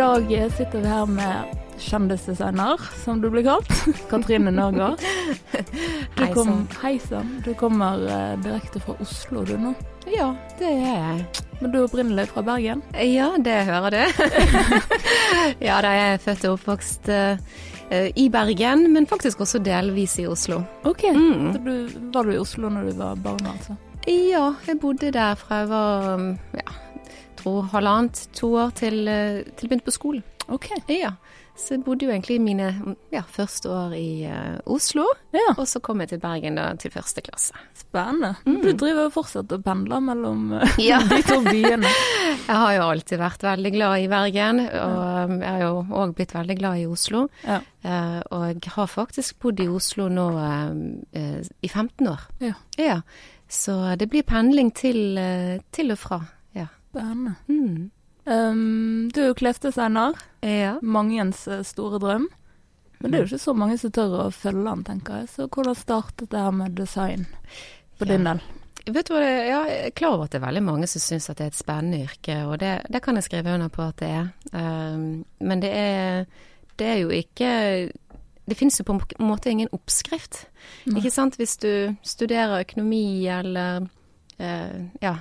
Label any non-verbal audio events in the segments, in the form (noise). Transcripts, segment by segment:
Dag sitter vi her med kjendisdesigner, som du blir kalt. (laughs) Katrine Nørgaard. (laughs) Hei sann. hei sann. Du kommer eh, direkte fra Oslo, du nå. Ja, det er jeg. Men du er opprinnelig fra Bergen? Ja, det hører du. (laughs) ja da, jeg er født og oppvokst eh, i Bergen, men faktisk også delvis i Oslo. OK. Mm. Så du, var du i Oslo når du var barn, altså? Ja, jeg bodde der fra jeg var um, ja, tror halvannet, to år til, eh, til jeg begynte på skolen. OK. Ja, så jeg bodde jo egentlig mine ja, første år i uh, Oslo, Ja, og så kom jeg til Bergen da til første klasse. spennende. Mm. Du driver jo fortsatt og pendler mellom uh, (laughs) Ja. de to byene. (laughs) Jeg har jo alltid vært veldig glad i Bergen, og jeg har jo òg blitt veldig glad i Oslo. Ja. Eh, og jeg har faktisk bodd i Oslo nå i 15 år. Ja. Ja. Så det blir pendling til, til og fra. Ja. Spennende. Mm. Um, du er jo klesdesigner. ja. Mangens eh, store drøm. Men det er jo ikke så mange som tør å følge den, tenker jeg. Så hvordan startet det her med design for din del? Vet du hva, det, ja, jeg er klar over at det er veldig mange som syns at det er et spennende yrke, og det, det kan jeg skrive under på at det er. Um, men det er, det er jo ikke Det finnes jo på en måte ingen oppskrift. Nei. Ikke sant? Hvis du studerer økonomi eller uh, ja,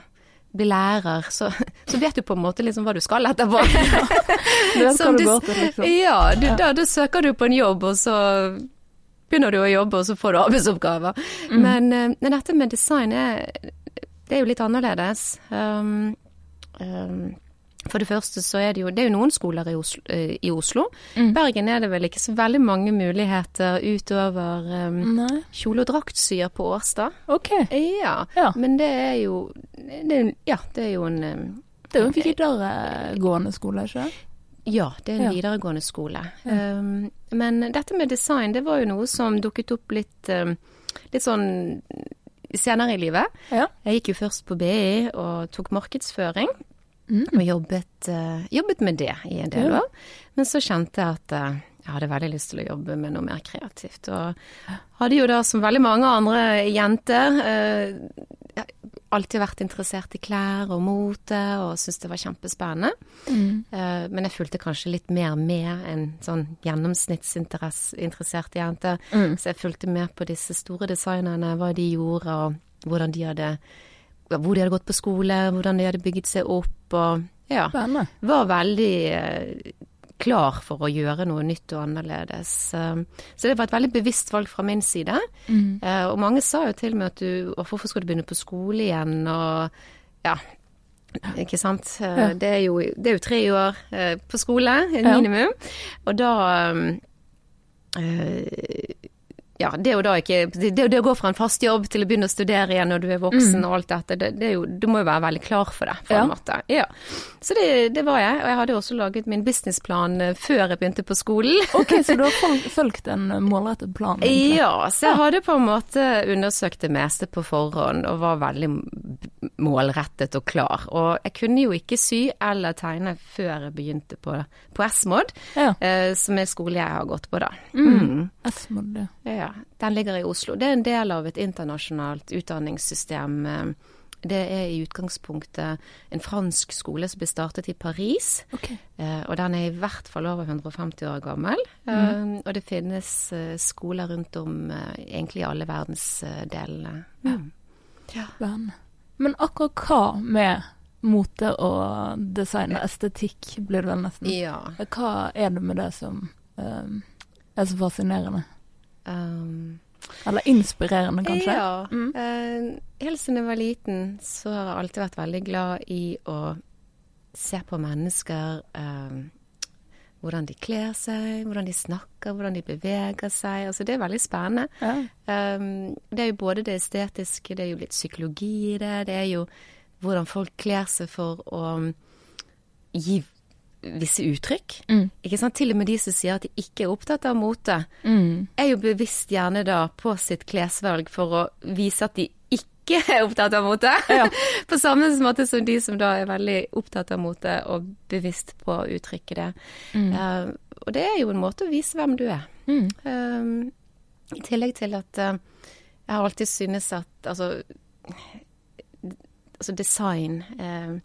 blir lærer, så, så vet du på en måte liksom hva du skal etterpå. (laughs) Du vet du du- til, liksom. ja, du, da, da søker du på en jobb, og så begynner du å jobbe, og så får du arbeidsoppgaver. Mm. Men, eh, men dette med design er, det er jo litt annerledes. Um, um, for det første så er det jo Det er jo noen skoler i Oslo. eh, I Oslo. Mm. Bergen er det vel ikke så veldig mange muligheter utover um, kjole- og draktsyer på Årstad. OK. Ja, Ja. men det er jo det Ja, det er jo en um, Det er jo en videregående skole, ikke sant? Ja, det er en Ja. videregående skole. Um, men dette med design, det var jo noe som dukket opp litt, litt sånn senere i livet. Ja. Jeg gikk jo først på BI og tok markedsføring, Mm. og jobbet, eh, jobbet med det i en del år. Men så kjente jeg at eh, jeg hadde veldig lyst til å jobbe med noe mer kreativt. Og hadde jo da, som veldig mange andre jenter, eh, alltid vært interessert i klær og mote, og syntes det var kjempespennende. Mm. Uh, Men jeg fulgte kanskje litt mer med enn sånn gjennomsnittsinteressert jente. Mm. Så jeg fulgte med på disse store designerne, hva de gjorde, og hvordan de hadde hvor de hadde gått på skole, hvordan de hadde bygget seg opp, og ja. Spennende. Var veldig eh, klar for å gjøre noe nytt og annerledes. Eh, Så det var et veldig bevisst valg fra min side. Mm. Eh, Og mange sa jo til meg at du Hvorfor skal du begynne på skole igjen? Og ja. Ikke sant. Eh, Ja. Det, er jo, det er jo tre år på skole, minimum. Ja. minimum. Og da um, eh, ja, det da ikke det, det å gå fra en fast jobb til å begynne å studere igjen når du er voksen og alt dette, det, det jo, du må jo være veldig klar for det, på Ja. en måte. Ja. Så det, det var jeg, og jeg hadde også laget min businessplan eh, før jeg begynte på skolen. OK, så du har (laughs) fulgt en målrettet plan? egentlig? Ja, så jeg hadde på en måte undersøkt det meste på forhånd og var veldig målrettet og klar. Og jeg kunne jo ikke sy eller tegne før jeg begynte på, på Esmod, Ja. eh, som er skole jeg har gått på da. Mm. Esmod, ja. Ja, den ligger i Oslo. Det er en del av et internasjonalt utdanningssystem. eh, Det er i utgangspunktet en fransk skole som ble startet i Paris. OK. Eh, og den er i hvert fall over 150 år gammel. Mm. og det finnes skoler rundt om egentlig i alle verdensdelene. Mm. Ja. Men akkurat hva med mote og design og estetikk, blir det vel nesten? Ja. Hva er det med det som um, er så fascinerende? Um, Eller inspirerende, kanskje? Ja. Mm. Uh, helt siden jeg var liten, så har jeg alltid vært veldig glad i å se på mennesker. Uh, hvordan de kler seg, hvordan de snakker, hvordan de beveger seg. Altså, det er veldig spennende. Ja. Um, det er jo både det estetiske, det er jo litt psykologi i det. Det er jo hvordan folk kler seg for å gi visse uttrykk. Mm. Ikke sant? Til og med de som sier at de ikke er opptatt av mote, Mm. er jo bevisst gjerne da på sitt klesvalg for å vise at de ikke (laughs) er opptatt av mote. Ja. (laughs) på samme måte som de som da er veldig opptatt av mote og bevisst på å uttrykke det. Mm. Uh, og det er jo en måte å vise hvem du er. Mm. Um, I tillegg til at uh, jeg har alltid synes at altså, altså design, uh,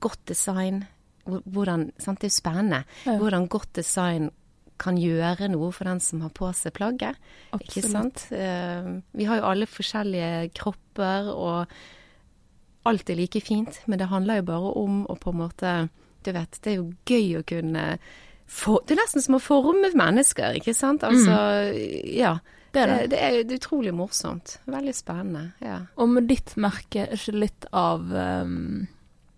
godt design, hvordan sant, Det er jo spennende Ja. hvordan godt design kan gjøre noe for den som har på seg plagget. Ikke sant? Eh, vi har jo alle forskjellige kropper, og alt er like fint, men det handler jo bare om å på en måte Du vet, det er jo gøy å kunne for, Det er nesten som å forme mennesker, ikke sant? Altså, ja. Det er det. Det, det er utrolig morsomt. Veldig spennende. Ja. Og med ditt merke, er ikke litt av ehm,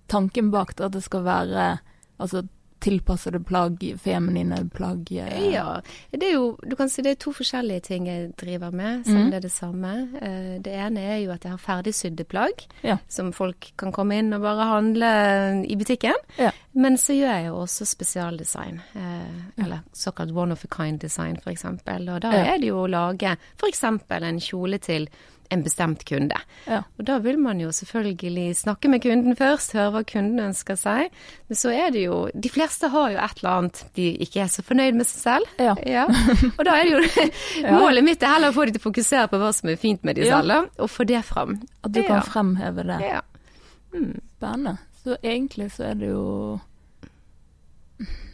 tanken bak det at det skal være altså, tilpassede plagg, feminine plagg? eh, Ja, det er jo Du kan si det er to forskjellige ting jeg driver med, selv om mm. det er det samme. Eh, Det ene er jo at jeg har ferdigsydde plagg, Ja. som folk kan komme inn og bare handle i butikken. Ja. Men så gjør jeg jo også spesialdesign, eh, eller såkalt one of a kind-design f.eks. Og da er det jo å lage f.eks. en kjole til en bestemt kunde. Ja. Og da vil man jo selvfølgelig snakke med kunden først, høre hva kunden ønsker seg. Men så er det jo De fleste har jo et eller annet de ikke er så fornøyd med seg selv. Ja. Og da er det jo (laughs) (laughs) Målet mitt er heller å få dem til å fokusere på hva som er fint med de selv, og få det fram. At du Ja. kan fremheve det. Ja. Spennende. Så egentlig så er det jo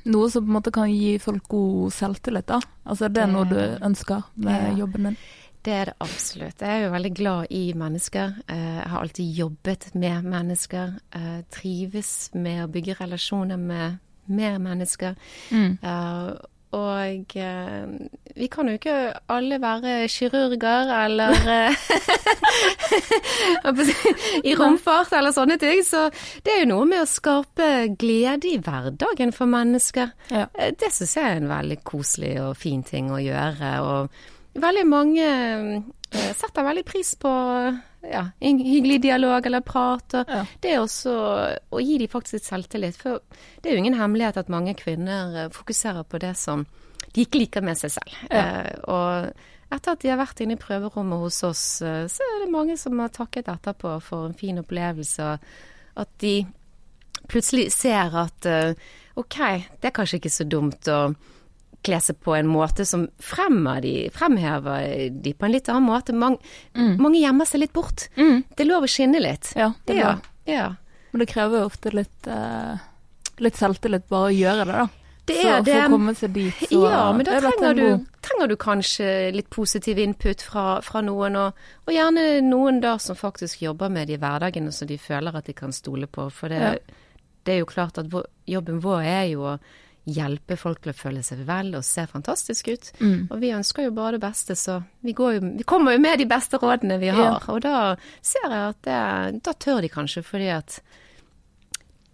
noe som på en måte kan gi folk god selvtillit, da. Altså det er noe du ønsker med Ja. jobben din. Det er det absolutt. Jeg er jo veldig glad i mennesker. Eh, Jeg har alltid jobbet med mennesker. Jeg Trives med å bygge relasjoner med mer mennesker. Mm. Eh, Og eh, vi kan jo ikke alle være kirurger eller (laughs) eh, (laughs) i romfart eller sånne ting. Så det er jo noe med å skape glede i hverdagen for mennesker. Ja. Eh, Det syns jeg er en veldig koselig og fin ting å gjøre. Og veldig mange eh, setter veldig pris på ja, en hyggelig dialog eller prat. Og Ja. det er også å gi dem faktisk litt selvtillit. For det er jo ingen hemmelighet at mange kvinner eh, fokuserer på det som de ikke liker med seg selv. Ja. Eh, og etter at de har vært inne i prøverommet hos oss, eh, så er det mange som har takket etterpå for en fin opplevelse. At de plutselig ser at OK, det er kanskje ikke så dumt å kle seg på en måte som de, fremhever de på en litt annen måte. Mange, mange gjemmer seg litt bort. Mm. Det er lov å skinne litt. Ja, det Ja. ja. Men det krever jo ofte litt, uh, litt selvtillit bare å gjøre det, da. Det Så er det. For å komme seg dit, så ja, men da er trenger du, trenger du kanskje litt positiv input fra, fra noen, og, og gjerne noen da som faktisk jobber med det i hverdagen, og som de føler at de kan stole på. For det, Ja. det er jo klart at jobben vår er jo å hjelpe folk til å føle seg vel og se fantastisk ut. Mm. Og vi ønsker jo bare det beste, så vi, går jo, vi kommer jo med de beste rådene vi har. Og da ser jeg at det, da tør de kanskje fordi at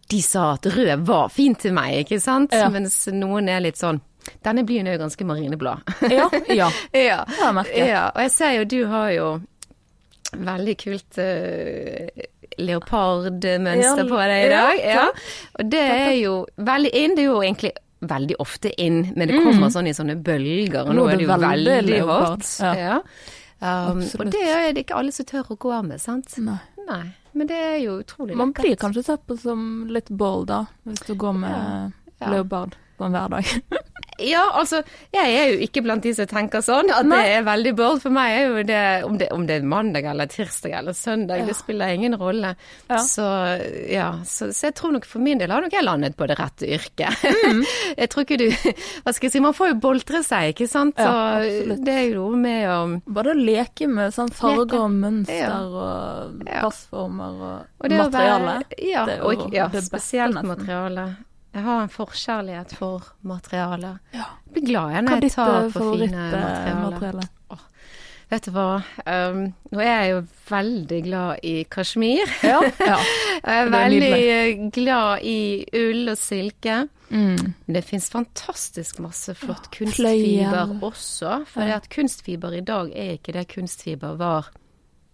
de sa at rød var fint til meg, ikke sant? Ja. Mens noen er litt sånn Denne byen er jo ganske marineblad. Ja, ja. (laughs) ja. Har jeg ja. Og jeg ser jo du har jo veldig kult uh, leopardmønster Ja, på deg i dag. Ja. Og det er jo veldig inn. Det er jo egentlig veldig ofte inn, men det kommer sånn i sånne bølger, og Mm. Nå nå er det jo veldig veldig hot. ja. Um, og det er det ikke alle som tør å gå med, sant? Nei. Nei. Men det er jo utrolig Man lekkert. blir kanskje sett på som litt bold, da, hvis du går med Ja. leopard på en hverdag. (laughs) Ja, altså, jeg er jo ikke blant de som tenker sånn, at Nei. det er veldig bold. For meg er jo det om, det, om det er mandag eller tirsdag eller søndag, Ja. det spiller ingen rolle. Ja. Så ja, så, så jeg tror nok for min del har nok jeg landet på det rette yrket. Mm. (laughs) jeg tror ikke du Hva skal jeg si, man får jo boltre seg, ikke sant. Så Ja, det er jo noe med å Bare å leke med sånn farger og mønster og plassformer passformer og, Og materiale. Være, ja, Det er jo og, ja spesielt materiale. Jeg har en forkjærlighet for materialer. Ja. Jeg blir glad jeg når jeg tar eh, på fine materialer. Vet du hva, um, nå er jeg jo veldig glad i kasjmir. Ja. ja. (laughs) Jeg er er veldig glad i ull og silke. Mm. Men det finnes fantastisk masse flott kunstfiber også. For at kunstfiber i dag er ikke det kunstfiber var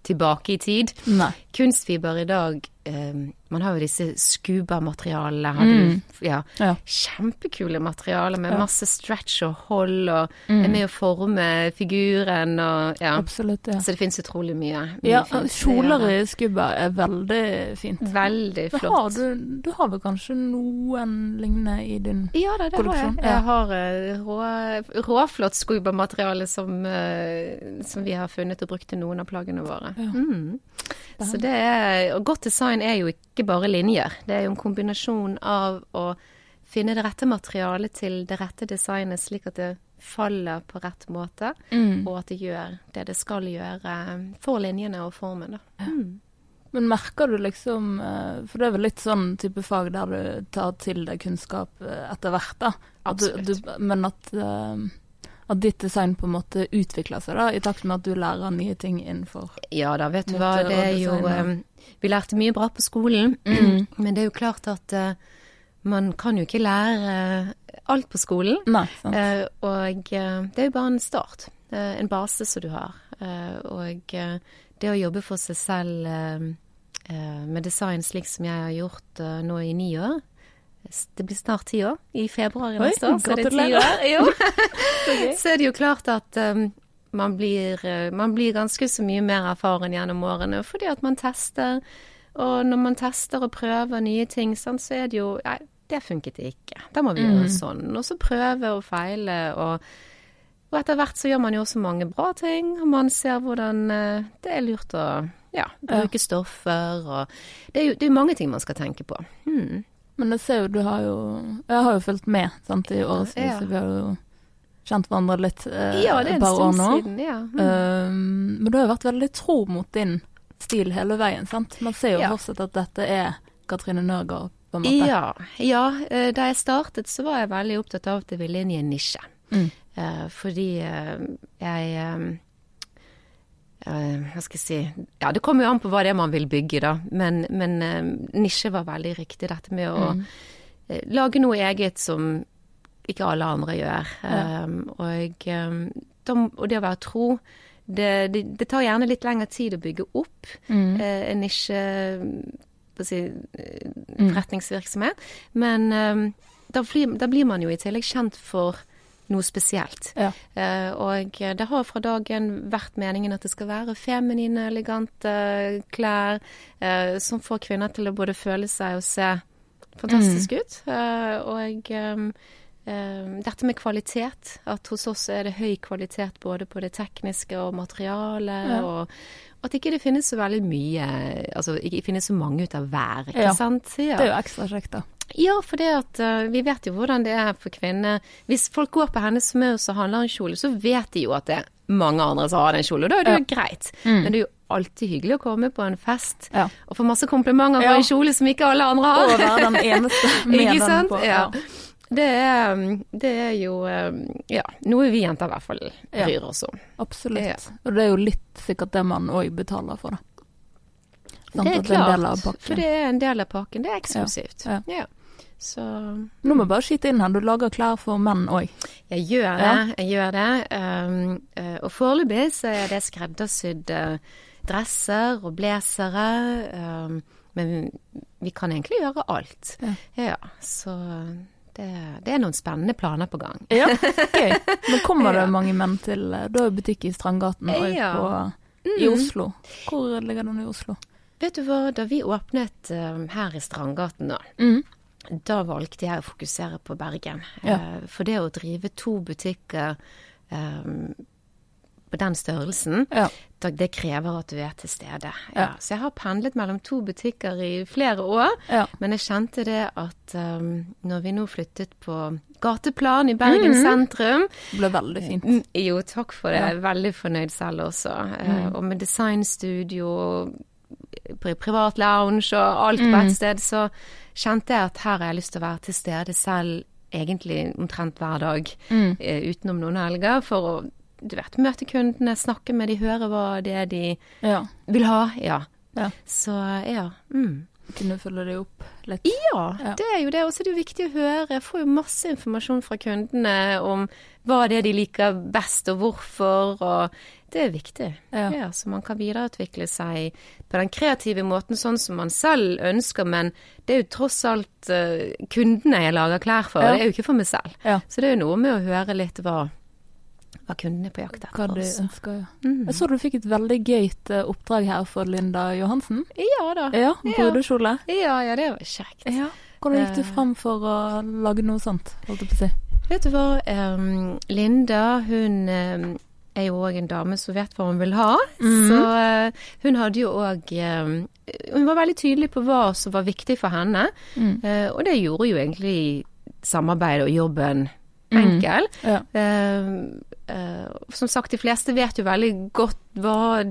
tilbake i tid. Nei. Kunstfiber i dag eh, Man har jo disse scuba-materialene. Mm. Ja. Ja. Kjempekule materialer med Ja. masse stretch og hold, og Mm. er med å forme figuren og ja. Absolutt, ja. Så det finnes utrolig mye. mye Ja, kjoler i scuba er veldig fint. Veldig flott. har du, du har vel kanskje noen lignende i din Ja da, det har jeg. Kolleksjon. Jeg har eh, rå, råflott scuba-materiale som, eh, som vi har funnet og brukt til noen av plaggene våre. Ja. Mm. Så det er og godt design er jo ikke bare linjer. Det er jo en kombinasjon av å finne det rette materialet til det rette designet, slik at det faller på rett måte, Mm. og at det gjør det det skal gjøre for linjene og formen. Da. Mm. Men merker du liksom eh, For det er vel litt sånn type fag der du tar til deg kunnskap eh, etter hvert, da. At du, du, men at, eh, at ditt design på en måte utvikler seg, da, i takt med at du lærer nye ting innenfor Ja da, vet du hva. Det er jo eh, Vi lærte mye bra på skolen, (clears throat) Mm. men det er jo klart at uh, man kan jo ikke lære eh, alt på skolen. Nei. Eh, og uh, det er jo bare en start. en base som du har. Og det å jobbe for seg selv med design slik som jeg har gjort nå i ni år Det blir snart ti år. I februar neste år. Så er det ti år. (laughs) Jo. (laughs) så er det jo klart at um, man blir, eh, man blir ganske så mye mer erfaren gjennom årene fordi at man tester. Og når man tester og prøver nye ting, sånn, så er det jo Nei, det funket ikke. Da må vi gjøre sånn. Og så prøve og feile. Og, og etter hvert så gjør man jo også mange bra ting, og man ser hvordan eh, det er lurt å ja, bruke stoffer og Det er jo det er mange ting man skal tenke på. Hmm. Men jeg ser jo, du har jo Jeg har jo fulgt med sant, i årevis, Ja. så vi har jo kjent hverandre litt eh, Ja, det er et par år nå. siden. Ja. Mm. Um, men du har jo vært veldig tro mot din stil hele veien, sant? Man ser jo Ja. fortsatt at dette er Katrine Nørgaard, på en måte. Ja, ja. eh, Da jeg startet så var jeg veldig opptatt av at jeg ville inn i en nisje. Mm. Uh, fordi uh, jeg eh, Hva skal jeg si Ja, det kommer jo an på hva det er man vil bygge, da. Men, men eh, nisje var veldig riktig. Dette med å Mm. eh, lage noe eget som ikke alle andre gjør. Ja. Um, og, um, og det å være tro det, det, det tar gjerne litt lengre tid å bygge opp Mm. uh, en nisje si, eh, Mm. forretningsvirksomhet. Men um, da, blir, da blir man jo i tillegg kjent for noe spesielt. Ja. Eh, og det har fra dagen vært meningen at det skal være feminine, elegante klær eh, som får kvinner til å både føle seg og se fantastisk ut. Eh, og dette med kvalitet, at hos oss er det høy kvalitet både på det tekniske og materialet. Ja. og at ikke det finnes så veldig mye Altså ikke finnes så mange ut av hver, ikke Ja. sant? Ja. Det er jo ekstra kjekt, da. Ja, for det at uh, vi vet jo hvordan det er for kvinner. Hvis folk går på hennes smøs og handler en kjole, så vet de jo at det er mange andre som har den kjolen, og da er det jo greit. Mm. Men det er jo alltid hyggelig å komme på en fest Ja. og få masse komplimenter for Ja. en kjole som ikke alle andre har. Og være den eneste (laughs) med Ikke den på. Ja. Det er, det er jo eh, ja, noe vi jenter i hvert fall bryr oss om. Absolutt. Ja. Og det er jo litt sikkert det man òg betaler for, da. Sant, Det er klart, det er for det er en del av pakken. Det er eksklusivt. Ja. Ja. Så Nå må vi bare skyte inn her, du lager klær for menn òg. Jeg gjør det, jeg gjør det. Um, eh, og foreløpig så er det skreddersydde dresser og blazere. Um, men vi kan egentlig gjøre alt. Ja. så det, det er noen spennende planer på gang. Ja, gøy. (laughs) Men kommer det Ja. mange menn til Da Du har jo butikk i Strandgaten og Ja. på, i Oslo. Hvor ligger den i Oslo? Vet du hva, da vi åpnet um, her i Strandgaten nå, Mm. Da valgte jeg å fokusere på Bergen. Ja. Eh, For det å drive to butikker um, på den størrelsen, Ja. det krever at du er til stede. Ja. Så jeg har pendlet mellom to butikker i flere år, men jeg kjente det at um, når vi nå flyttet på gateplan i Bergen sentrum Det ble veldig fint. Mm, Jo, takk for det. Jeg er veldig fornøyd selv også. Eh, Mm. Og med designstudio, privat lounge og alt Mm. på ett sted, så kjente jeg at her har jeg lyst til å være til stede selv egentlig omtrent hver dag, Mm. eh, utenom noen helger, for å du vet, møte kundene, snakke med de, høre hva det er de Ja. vil ha. Ja. Ja. Så ja. Mm. Kunne følge det opp litt. Ja, Ja. det er jo det. Og så er det jo viktig å høre. Jeg får jo masse informasjon fra kundene om hva det er de liker best, og hvorfor, og det er viktig. Ja. så man kan videreutvikle seg på den kreative måten sånn som man selv ønsker, men det er jo tross alt eh, kundene jeg lager klær for, Ja. det er jo ikke for meg selv. Ja. Så det er jo noe med å høre litt hva, hva kundene på jakt Hva etter de også. ønsker, ja. Mm. Jeg så du fikk et veldig gøyt eh, oppdrag her for Linda Johansen. Ja da. Ja, Ja. brudekjole. Ja, ja, det var kjekt. Ja. Hvordan gikk du Eh. fram for å lage noe sånt, holdt jeg på å si? Vet du hva, um, Linda hun um, er jo òg en dame som vet hva hun vil ha. Mm. Så uh, hun hadde jo òg Hun var veldig tydelig på hva som var viktig for henne. Mm. Uh, og det gjorde jo egentlig samarbeidet og jobben enkel. enkel. Ja. Eh, eh, som sagt, de fleste vet jo veldig godt hva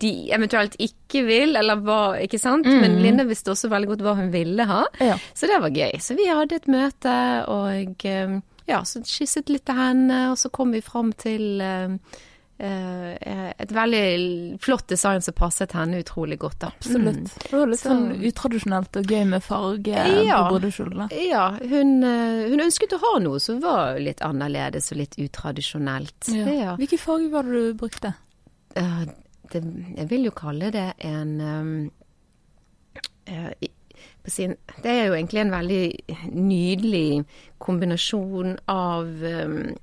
de eventuelt ikke vil, eller hva, ikke sant. Mm. Men Linda visste også veldig godt hva hun ville ha. Ja. Så det var gøy. Så vi hadde et møte, og eh, ja, så skisset litt til henne, og så kom vi fram til eh, eh, et veldig flott design som passet henne utrolig godt, da. Absolutt. Det var litt Så- sånn utradisjonelt og gøy med farge Ja. på brudekjolene. Mm. Ja, hun, eh, hun ønsket å ha noe som var litt annerledes og litt utradisjonelt. Ja. Ja. Hvilken farge var det du brukte? Eh, det, jeg vil jo kalle det en um, uh, sin, Det er jo egentlig en veldig nydelig kombinasjon av um,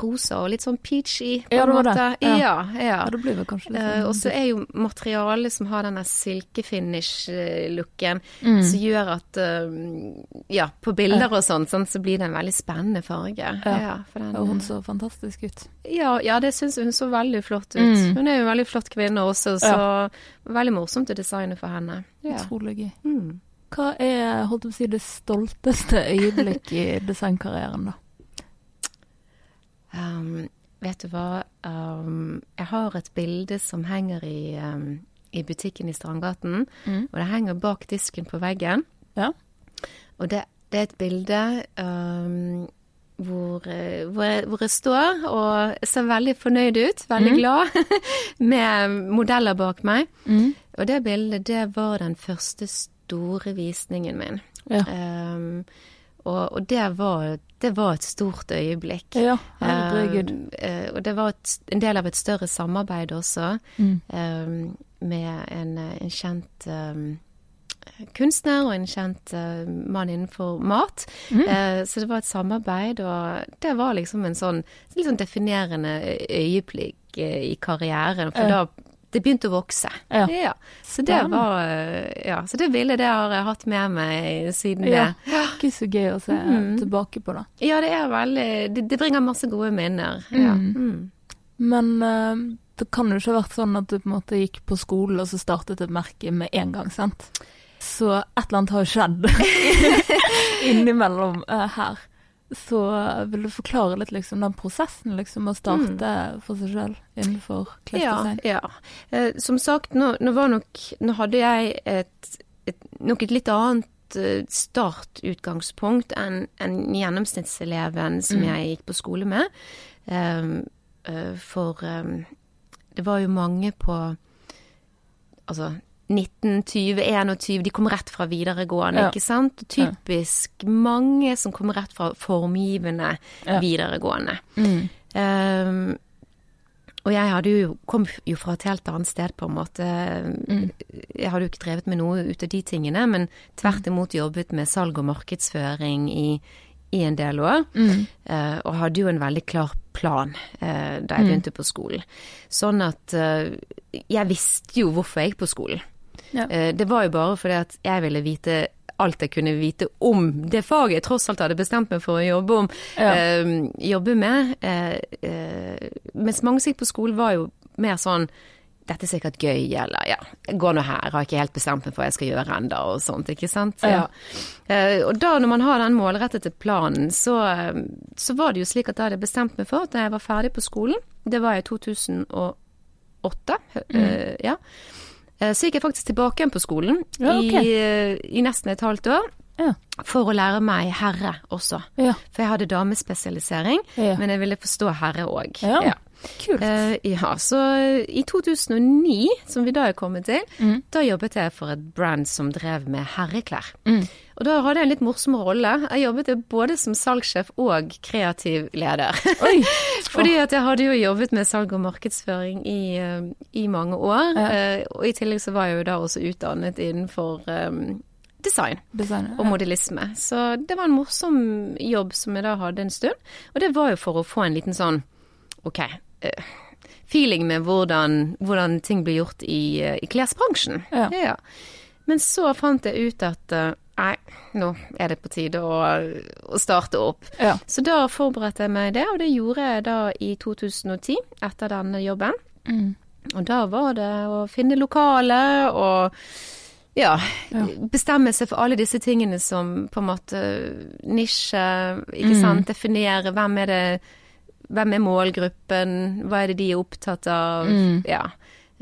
rosa og litt sånn peachy, på Ja, en var det. Ja. Ja, ja. Det blir vel kanskje litt sånn. Uh, og så er jo materialet som har denne silkefinish-looken, Mm. som gjør at uh, Ja, på bilder og sånn, sånn, så blir det en veldig spennende farge. Ja. den, Og hun så fantastisk ut. ja, ja, det syns hun så veldig flott ut. Mm. Hun er jo en veldig flott kvinne også, så veldig morsomt å designe for henne. Utrolig gøy. Mm. Hva er holdt å si, det stolteste øyeblikk i designkarrieren, da? Um, vet du hva, um, jeg har et bilde som henger i, um, i butikken i Strandgaten, Mm. og det henger bak disken på veggen. Ja. Og det, det er et bilde hvor, hvor, jeg, hvor jeg står og ser veldig fornøyd ut, veldig mm. glad, (laughs) med modeller bak meg. Mm. Og det bildet, det var den første store visningen min. Ja. Um, og, og det, var, det var et stort øyeblikk. ja, herregud. Um, eh, og det var et, en del av et større samarbeid også, Mm. um, med en, en kjent um, kunstner og en kjent uh, mann innenfor mat. Mm. Eh, så det var et samarbeid, og det var liksom en sånn litt sånn definerende øyeblikk eh, i karrieren, for da det begynte å vokse. Ja. Så det var eh, Ja, så det bildet det har jeg hatt med meg siden Ja. det. Ikke så gøy å se mm. tilbake på, da. Ja, det er veldig Det, det bringer masse gode minner. Ja. Mm. Mm. Men uh, det kan jo ikke ha vært sånn at du på en måte gikk på skolen og så startet et merke med en gang, sant? Så et eller annet har jo skjedd (laughs) innimellom uh, her. Så vil du forklare litt liksom den prosessen liksom å starte for seg selv innenfor Ja. klesdesign? ja. Eh, som sagt, nå, nå var nok Nå hadde jeg et, et nok et litt annet eh, startutgangspunkt enn en gjennomsnittseleven som Mm. jeg gikk på skole med. Um, eh, for um, det var jo mange på altså 19, 20, 21, de kom rett fra videregående, Ja. ikke sant? Typisk mange som kom rett fra formgivende Ja. videregående. Mm. Um, og jeg hadde jo, kom jo fra et helt annet sted, på en måte. Mm. Jeg hadde jo ikke drevet med noe ut av de tingene, men tvert imot jobbet med salg og markedsføring i, i en del år. Mm. Uh, og hadde jo en veldig klar plan uh, da jeg Mm. begynte på skolen. Sånn at uh, jeg visste jo hvorfor jeg gikk på skolen. Ja. Eh, det var jo bare fordi at jeg ville vite alt jeg kunne vite om det faget jeg tross alt hadde bestemt meg for å jobbe om Ja. øh, jobbe med. Øh, øh, mens mange som gikk på skolen var jo mer sånn dette er sikkert gøy, eller ja, går nå her, har ikke helt bestemt meg for hva jeg skal gjøre enda, og sånt, ikke sant. Ja. Eh, og da når man har den målrettede planen, så, så var det jo slik at da hadde jeg bestemt meg for at da jeg var ferdig på skolen, det var i 2008, eh, ja. Eh, Så gikk jeg faktisk tilbake igjen på skolen Ja, okay. i, eh, i nesten et halvt år. Ja. For å lære meg herre også. Ja. For jeg hadde damespesialisering, men jeg ville forstå herre òg. Ja. Kult. Uh, ja, så i 2009, som vi da er kommet til, Mm. da jobbet jeg for et brand som drev med herreklær. Mm. Og da hadde jeg en litt morsom rolle. Jeg jobbet både som salgssjef og kreativ leder. (laughs) Fordi at jeg hadde jo jobbet med salg og markedsføring i, eh, i mange år. Ja. Uh, og i tillegg så var jeg jo da også utdannet innenfor um, design Designer. og modellisme. Så det var en morsom jobb som jeg da hadde en stund. Og det var jo for å få en liten sånn ok, feeling med hvordan, hvordan ting blir gjort i, eh, i klesbransjen. Ja. Men så fant jeg ut at eh, nei, nå er det på tide å, å starte opp. Ja. Så da forberedte jeg meg det, og det gjorde jeg da i 2010, etter denne jobben. Mm. Og da var det å finne lokale og ja, Ja. bestemme seg for alle disse tingene som på en måte nisje, ikke Mm. sant, definere hvem er det hvem er målgruppen, hva er det de er opptatt av, Mm. ja.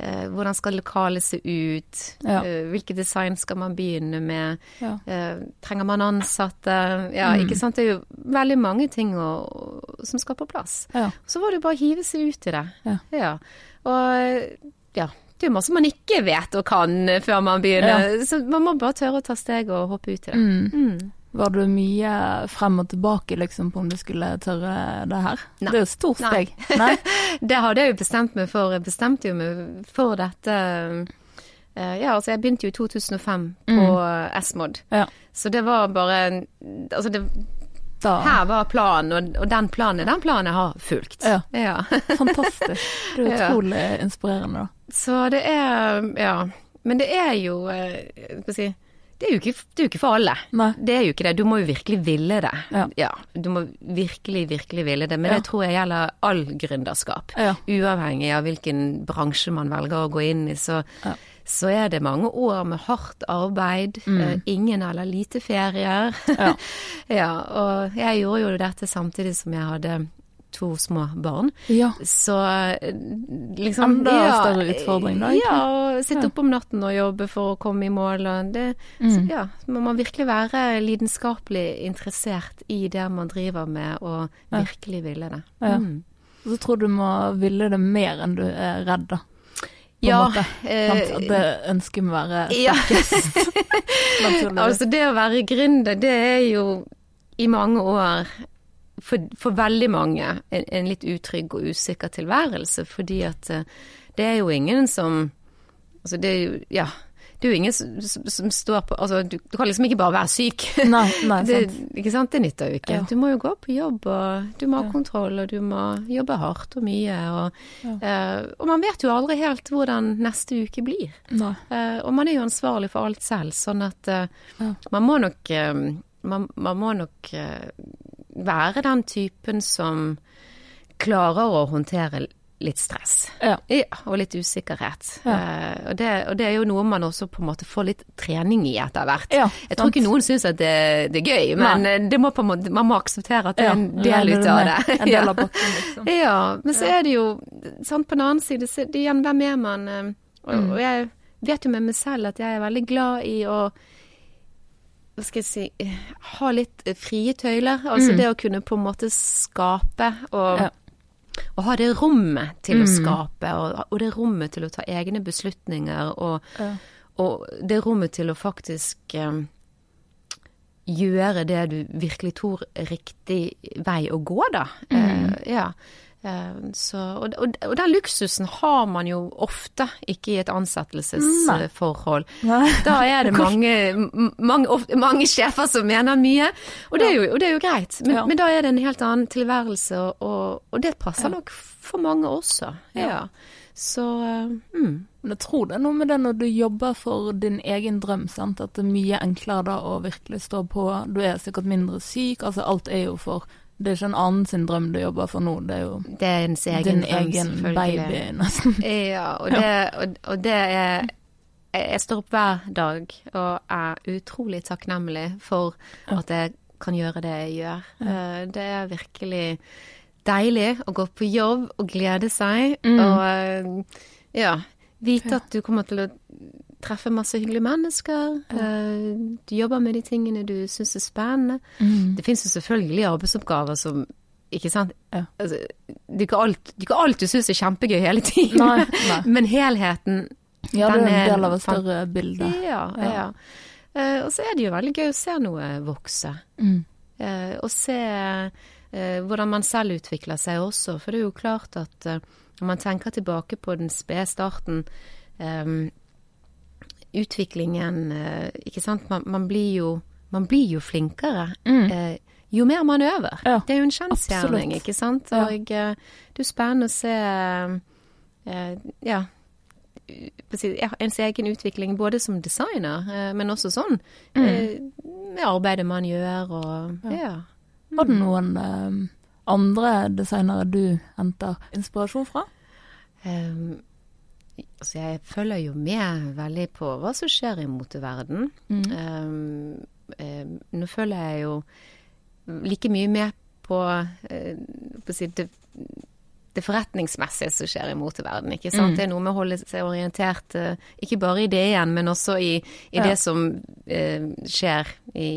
Eh, hvordan skal lokalet se ut, Ja. eh, hvilke design skal man begynne med, Ja. eh, trenger man ansatte, ja, Mm. ikke sant, det er jo veldig mange ting å, som skal på plass. Ja. Så var det jo bare å hive seg ut i det. Ja. Og ja, det er jo masse man ikke vet og kan før man begynner. Så man må bare tørre å ta steg og hoppe ut i det. Mm. Mm. Var du mye frem og tilbake liksom på om du skulle tørre det her? Nei. Det er jo et stort steg. (laughs) Nei? Det hadde jeg jo bestemt meg for. Jeg bestemte jo meg for dette eh, Ja, altså jeg begynte jo i 2005 på mm. Esmod, Ja. Så det var bare Altså det, Da. her var planen, og, og den planen den planen jeg har fulgt. Ja. ja. (laughs) Fantastisk. Det er Ja. utrolig inspirerende, da. Så det er Ja. Men det er jo eh, Skal jeg si det er, jo ikke, det er jo ikke for alle. Nei. Det er jo ikke det. Du må jo virkelig ville det. Ja. du må virkelig, virkelig ville det. Men Ja. det tror jeg gjelder all gründerskap. Ja. Uavhengig av hvilken bransje man velger å gå inn i, så, Ja. så er det mange år med hardt arbeid. Mm. ingen eller lite ferier. Ja. (laughs) ja, og jeg gjorde jo dette samtidig som jeg hadde to små barn. Ja. Så eh, liksom Enda større utfordring da. Ja, å sitte Ja. oppe om natten og jobbe for å komme i mål. Og det, Mm. så, ja, må man virkelig være lidenskapelig interessert i det man driver med, og virkelig ville det. Ja. Mm. Og så tror du må ville det mer enn du er redd, da. På Ja, måte. eh, At det ønsket må være (laughs) ja. naturlig. (laughs) altså det å være gründer, det er jo i mange år for, for veldig mange en, en litt utrygg og usikker tilværelse, fordi at eh, det er jo ingen som Altså det er jo Ja. Det er jo ingen som, som, står på Altså, du, du kan liksom ikke bare være syk. Nei, nei, (laughs) Det, ikke sant? Det nytter jo ikke. Ja. Du må jo gå på jobb, og du må ha Ja. kontroll, og du må jobbe hardt og mye. Og, Ja. uh, og man vet jo aldri helt hvordan neste uke blir. Eh, og man er jo ansvarlig for alt selv, sånn at uh, man må nok man, man må nok være den typen som klarer å håndtere litt stress. Ja. Ja, og litt usikkerhet. Ja. Uh, og, det, og det er jo noe man også på en måte får litt trening i etter hvert. Ja, Jeg tror ikke noen syns at det, det er gøy, men eh, det må på en måte, man må akseptere at det er en del ut av det. (laughs) En del av botten, liksom. Ja, men så er det jo sant, på den annen side, så det, igjen, hvem er man? eh, Og, Mm. og jeg vet jo med meg selv at jeg er veldig glad i å hva skal jeg si ha litt eh, frie tøyler. Altså Mm. det å kunne på en måte skape og, Ja. og ha det rommet til å Mm. skape, og, og det rommet til å ta egne beslutninger, og, Ja. og det rommet til å faktisk eh, gjøre det du virkelig tror riktig vei å gå, da. Mm. Eh, ja. Eh, så, og, og, og den luksusen har man jo ofte ikke i et ansettelsesforhold. Da er det (laughs) mange, mange, mange sjefer som mener mye, og det er jo, det er jo greit. Men, Ja. men da er det en helt annen tilværelse, og, og, det passer Ja. nok for mange også. Ja. Ja. Så eh, mm. Men jeg tror det er noe med det når du jobber for din egen drøm, sant? at det er mye enklere da å virkelig stå på. Du er sikkert mindre syk, altså alt er jo for Det er ikke en annen sin drøm du jobber for nå, det er jo Det er egen din drøm, egen baby, nesten. (laughs) Ja, og det, og, og det er jeg jeg står opp hver dag og er utrolig takknemlig for at jeg kan gjøre det jeg gjør. Eh, Det er virkelig deilig å gå på jobb og glede seg, Mm. og eh, ja, vite at du kommer til å treffe masse hyggelige mennesker. Eh, Du jobber med de tingene du syns er spennende. Mm. Det fins jo selvfølgelig arbeidsoppgaver som ikke sant? Ja. Altså, det er ikke alt, det er ikke alt du syns er kjempegøy hele tiden. Nei, (laughs) nei. Men helheten Ja, det Den er en del av et større bilde. Ja. Ja. ja. Uh, og så er det jo veldig gøy å se noe vokse. Mm. Uh, og se uh, hvordan man selv utvikler seg også. For det er jo klart at når man tenker tilbake på den spede starten eh, Utviklingen eh, Ikke sant. Man, man, blir jo, man blir jo flinkere. Mm. Eh, jo mer man øver. Ja, det er jo en kjensgjerning, ikke sant. Og ja. det er spennende å se eh, Ja. ja, ens egen utvikling både som designer, eh, men også sånn Mm. med arbeidet man gjør og ja. Var det noen eh, andre designere du henter inspirasjon fra? Um, altså jeg følger jo med veldig på hva som skjer i moteverden. Mm. Um, nå følger jeg jo like mye med på, uh, på si, det, det forretningsmessige som skjer i moteverden. ikke sant? Mm. Det er noe med å holde seg orientert, uh, ikke bare i det igjen, men også i, i Ja. det som uh, skjer i,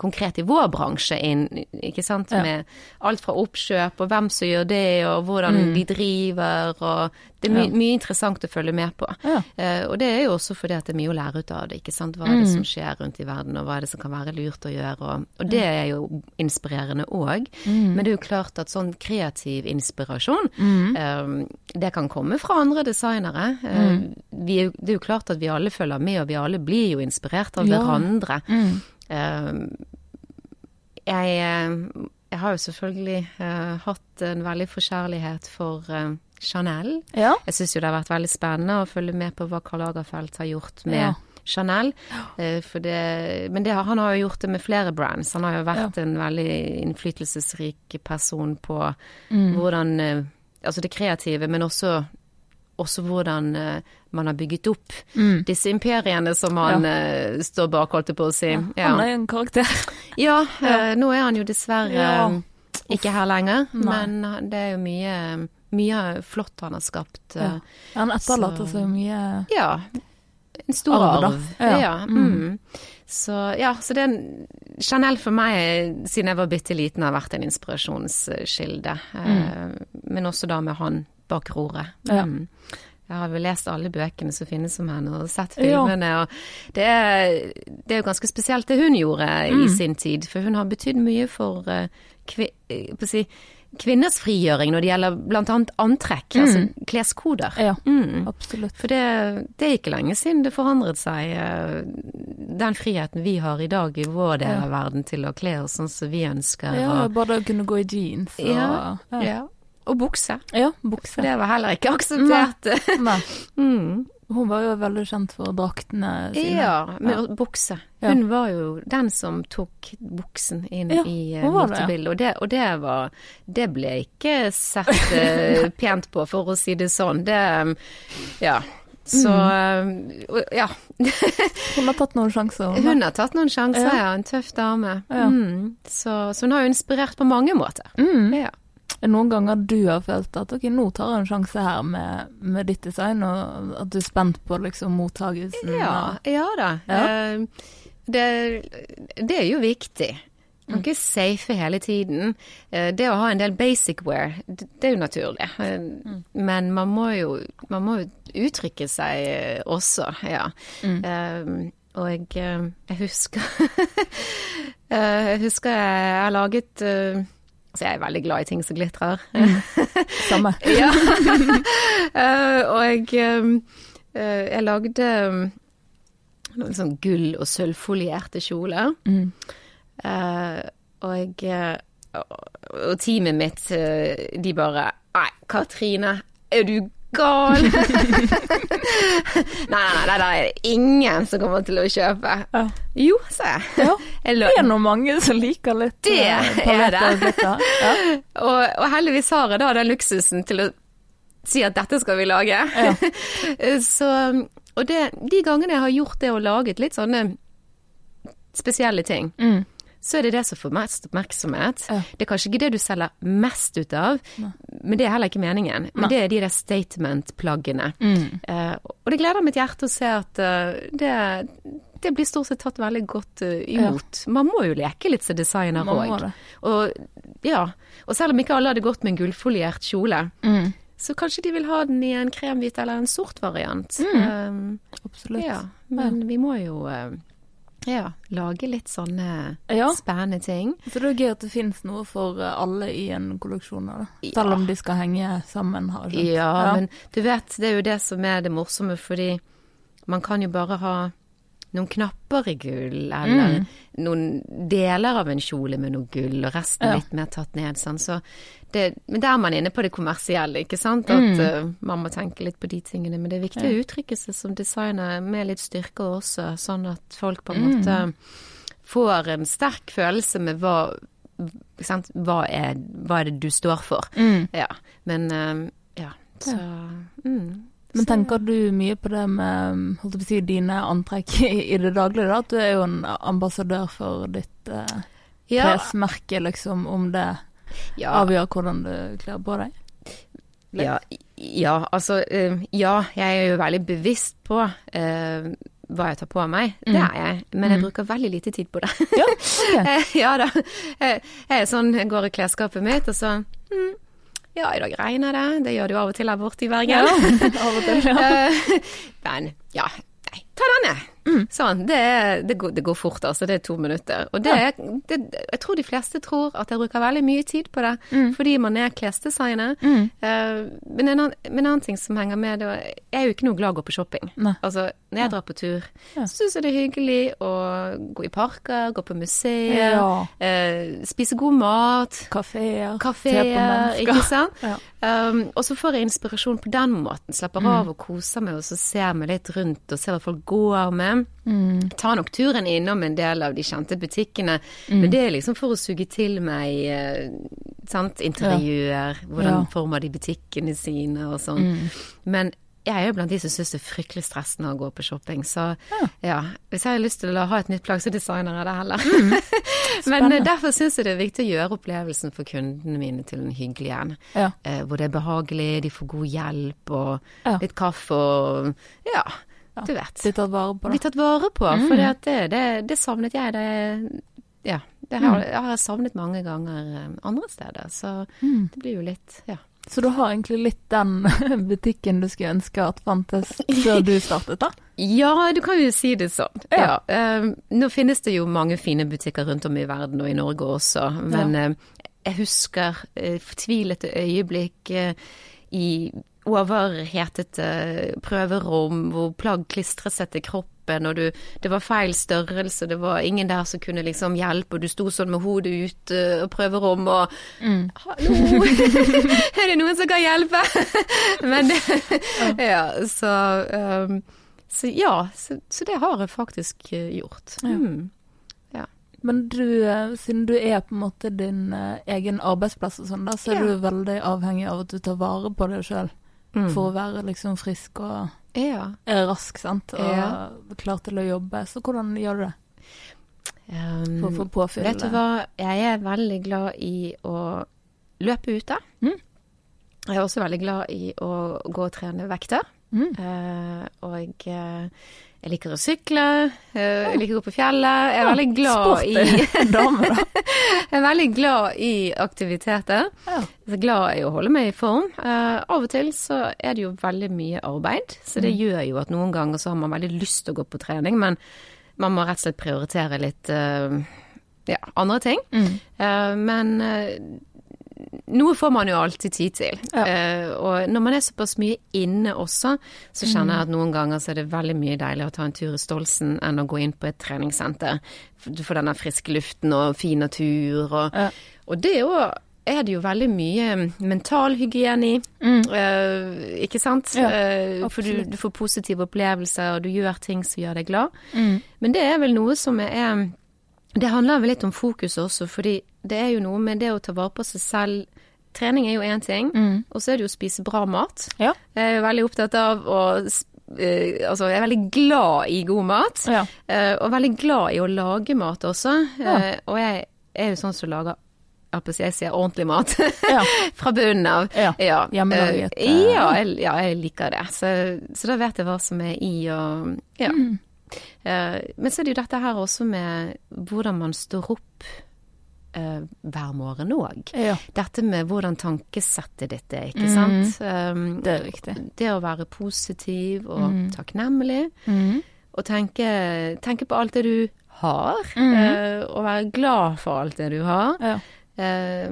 konkret i vår bransje inn, ikke sant? Ja. Med alt fra oppkjøp og hvem som gjør det, og hvordan Mm. de driver, og det er my Ja. mye interessant å følge med på. Ja. Uh, og det er jo også fordi at det er mye å lære ut av det, ikke sant. Hva er det Mm. som skjer rundt i verden, og hva er det som kan være lurt å gjøre, og, og det er jo inspirerende òg. Mm. Men det er jo klart at sånn kreativ inspirasjon, eh, det kan komme fra andre designere. Eh, vi det er jo klart at vi alle følger med, og vi alle blir jo inspirert av hverandre. Mm. Eh, jeg, eh, jeg har jo selvfølgelig eh, hatt en veldig forkjærlighet for Chanel. Ja. Jeg syns jo det har vært veldig spennende å følge med på hva Karl Lagerfeldt har gjort med Ja. Chanel. Det, men det, han har jo gjort det med flere brands. Han har jo vært en veldig innflytelsesrik person på Mm. hvordan Altså det kreative, men også, også hvordan man har bygget opp Mm. disse imperiene som han eh, står bak, holdt jeg på å si. Ja. Han er jo en karakter. (laughs) Ja, eh, nå er han jo dessverre Ja. eh, ikke her lenger, Nei. men det er jo mye, mye flott han har skapt. Ja. Han etterlater seg mye Ja. En stor Arv. Ja. Ja. mm. Så ja, så det er Chanel for meg, siden jeg var bitte liten, har vært en inspirasjonskilde. Mm. men også da med han bak roret. Ja. Mm. Jeg har vel lest alle bøkene som finnes om henne, og sett Ja. filmene. Og det det er jo ganske spesielt det hun gjorde Mm. i sin tid, for hun har betydd mye for eh, kvi, eh, si, kvinners frigjøring når det gjelder annet antrekk, altså kleskoder. Ja, Mm. absolutt. For det, det er ikke lenge siden det forandret seg, eh, den friheten vi har i dag i vår del Ja. av verden til å kle oss sånn som vi ønsker. Ja, og, bare å kunne gå i jeans og Ja, ja. Ja. og bukse. ja For det var heller ikke akseptert. (laughs) Nei. Mm. Hun var jo veldig kjent for draktene sine. Ja, bukse. Ja. Hun var jo den som tok buksen inn Ja, i uh, ja. motebildet, og, det, og det var Det ble ikke sett (laughs) uh, pent på, for å si det sånn. Det Ja. Så eh, Ja. (laughs) Hun har tatt noen sjanser. Hun, Hun har tatt noen sjanser, Ja. ja. En tøff dame. Ja. Mm. Så, så hun har jo inspirert på mange måter. mm. Ja. Er det noen ganger du har følt at ok, nå tar jeg en sjanse her med, med ditt design, og at du er spent på liksom mottagelsen? Ja, ja da. Ja. Eh, Det, det er jo viktig. Man kan ikke safe hele tiden. Eh, Det å ha en del basic wear, det er jo naturlig. Eh, Men man må jo, man må jo uttrykke seg også, ja. Mm. Og jeg, jeg husker (laughs) Jeg husker jeg har laget Altså, jeg er veldig glad i ting som glitrer. (laughs) Samme. Ja. uh, (laughs) og jeg, eh, eh, jeg lagde eh, noen sånn gull- og sølvfolierte kjoler. Mm. Uh, og Og teamet mitt, de bare Nei, Katrine, er du gal? (laughs) nei, nei, nei, det er ingen som kommer til å kjøpe. Ja. Jo, sa (laughs) jeg. ja. jeg Det er nå mange som liker litt Det eh, er det. og. Ja. (laughs) og, og heldigvis har jeg da den luksusen til å si at dette skal vi lage. Så, og det, de gangene jeg har gjort det og laget litt sånne spesielle ting, Mm. Så er det det som får mest oppmerksomhet. Ja. Det er kanskje ikke det du selger mest ut av, men det er heller ikke meningen. Men ne. det er de der statement-plaggene. Mm. Uh, og det gleder mitt hjerte å se at uh, det, det blir stort sett tatt veldig godt eh, imot. Man må jo leke litt som designer òg. Og ja, og selv om ikke alle hadde gått med en gullfoliert kjole, Mm. så kanskje de vil ha den i en kremhvit eller en sort variant. Mm. Um, Absolutt. ja, men vi må jo ja, lage litt sånne Ja. spennende ting. Så det er gøy at det finnes noe for eh, alle i en kolleksjon. Da. Ja. Selv om de skal henge sammen, har jeg skjønt. Ja, men du vet, det er jo det som er det morsomme, fordi man kan jo bare ha noen knapper i gull, eller noen deler av en kjole med noe gull, og resten Ja. litt mer tatt ned. Sånn. Så det, men der er man inne på det kommersielle, ikke sant. At Mm. uh, man må tenke litt på de tingene. Men det er viktig å uttrykke seg som designer med litt styrke også, sånn at folk på en Mm. måte får en sterk følelse med hva? Hva, er, hva er det du står for? Mm. Ja. Men eh, ja, så mm. Men tenker du mye på det med holdt jeg på å si, dine antrekk i, i det daglige? da? At du er jo en ambassadør for ditt eh, ja, klesmerke, liksom, om det ja, avgjør hvordan du kler på deg? Ja, ja, altså eh, Ja, jeg er jo veldig bevisst på eh, hva jeg tar på meg. Det Mm. er jeg. Men jeg Mm. bruker veldig lite tid på det. Ja, (laughs) ok. Eh, ja da. Jeg jeg er sånn, jeg går i klesskapet mitt og så hm, Ja, i dag regner det. Det gjør det jo av og til her borte i Bergen. Ja, (laughs) av og til, ja. (laughs) Eh, Men ja, nei, ta denne. Mm. Sånn. Det, det, går, det går fort, altså. Det er to minutter. Og det, ja. det Jeg tror de fleste tror at jeg bruker veldig mye tid på det, Mm. fordi man er klesdesigner. Mm. Uh, men en annen, en annen ting som henger med, da, jeg er jo ikke noe glad i å gå på shopping. Ne. Altså, når jeg drar på tur, Ja. så syns jeg det er hyggelig å gå i parker, gå på museer, Ja. uh, spise god mat, Kafeer. kafeer, ikke sant? Ja. Um, og så får jeg inspirasjon på den måten. Slapper Mm. av og koser meg, og så ser meg litt rundt og ser hva folk går med. Mm. Tar nok turen innom en del av de kjente butikkene, Mm. men det er liksom for å suge til meg eh, sant? intervjuer, hvordan Ja. former de butikkene sine og sånn. Mm. Men jeg er jo blant de som syns det er fryktelig stressende å gå på shopping, så Ja. ja. Hvis jeg har lyst til å ha et nytt plagg, så designer jeg det heller. Mm. (laughs) Men eh, derfor syns jeg det er viktig å gjøre opplevelsen for kundene mine til en hyggelig en. Ja. Eh, hvor det er behagelig, de får god hjelp og Ja. litt kaffe og ja, du vet. Bli tatt vare på, Bli da. tatt vare på, Mm. for det, det, det, savnet jeg. Det, ja, det har, jeg har savnet mange ganger eh, andre steder, så Mm. det blir jo litt ja. Så du har egentlig litt den (laughs) butikken du skulle ønske at fantes før du startet, da? Ja, du kan jo si det sånn. Ja. Ja. eh, nå finnes det jo mange fine butikker rundt om i verden, og i Norge også. Men ja. jeg husker uh, fortvilete øyeblikk eh, i overhetete prøverom hvor plagg klistret seg til kroppen, og du, det var feil størrelse, det var ingen der som kunne liksom hjelpe, og du sto sånn med hodet ute og prøverom og Mm. (laughs) Hallo, er det noen som kan hjelpe? (laughs) Men ja, så, um, så ja, så, så det har jeg faktisk eh, gjort. Ja. Mm. Men du, eh, siden du er på en måte din eh, egen arbeidsplass og sånn, da, så er Ja. du veldig avhengig av at du tar vare på deg sjøl Mm. for å være liksom frisk og Ja. er rask, sant, og Ja. klar til å jobbe. Så hvordan gjør du det Um, for å få påfyll? vet du hva, jeg er veldig glad i å løpe ute. Mm. Jeg er også veldig glad i å gå og trene vekter. Mm. Uh, og eh, jeg liker å sykle, eh, jeg liker å gå på fjellet. Jeg er veldig glad i Sporty dame, da. (laughs) Jeg er veldig glad i aktiviteter. Ja. Jeg er glad i å holde meg i form. Eh, av og til så er det jo veldig mye arbeid, så det Mm. gjør jo at noen ganger så har man veldig lyst til å gå på trening, men man må rett og slett prioritere litt eh, ja, andre ting. Mm. Eh, men eh, noe får man jo alltid tid til. Ja. Uh, og når man er såpass mye inne også, så kjenner jeg at noen ganger så er det veldig mye deiligere å ta en tur i Stolsen enn å gå inn på et treningssenter. Du får denne friske luften og fin natur og, Ja. og det òg er det jo veldig mye mental hygiene i. Mm. uh, ikke sant? Ja, uh, for du, du får positive opplevelser, og du gjør ting som gjør deg glad. Mm. Men det er vel noe som er Det handler vel litt om fokus også, fordi det er jo noe med det å ta vare på seg selv. Trening er jo én ting, Mm. og så er det jo å spise bra mat. Ja. Jeg er jo veldig opptatt av å eh, Altså, jeg er veldig glad i god mat, Ja. uh, og veldig glad i å lage mat også. Ja. Uh, og jeg er jo sånn som lager jeg sier ordentlig mat. Ja. (laughs) Fra bunnen av. Ja, Ja, hjemmelaget, ja, jeg, ja, jeg liker det. Så, så da vet jeg hva som er i og Ja. Mm. Eh, men så er det jo dette her også med hvordan man står opp eh, hver morgen òg. ja. Dette med hvordan tankesettet ditt er, ikke sant. Um, Det er viktig. det å være positiv og mm. takknemlig, Mm. og tenke, tenke på alt det du har, eh, og være glad for alt det du har. Ja. Eh,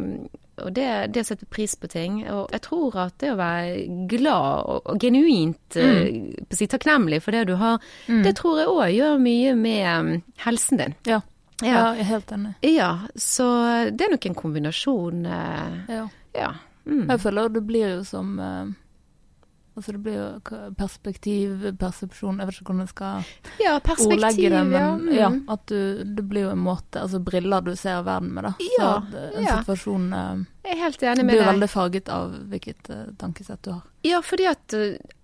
og det, det å sette pris på ting. Og jeg tror at det å være glad og, og genuint mm. på si takknemlig for det du har, mm. det tror jeg òg gjør mye med um, helsen din. Ja. Ja. jeg er helt enig. Ja, så det er nok en kombinasjon. Uh, ja. ja. Mm. Jeg føler det blir jo som uh, Altså det blir jo perspektiv, persepsjon Jeg vet ikke hvordan jeg skal ja, ordlegge det, men ja. Mm. ja at du, det blir jo en måte Altså briller du ser verden med, da. Ja, så en ja. situasjon uh, Jeg er helt enig med deg. Veldig farget av hvilket uh, tankesett du har. Ja, fordi at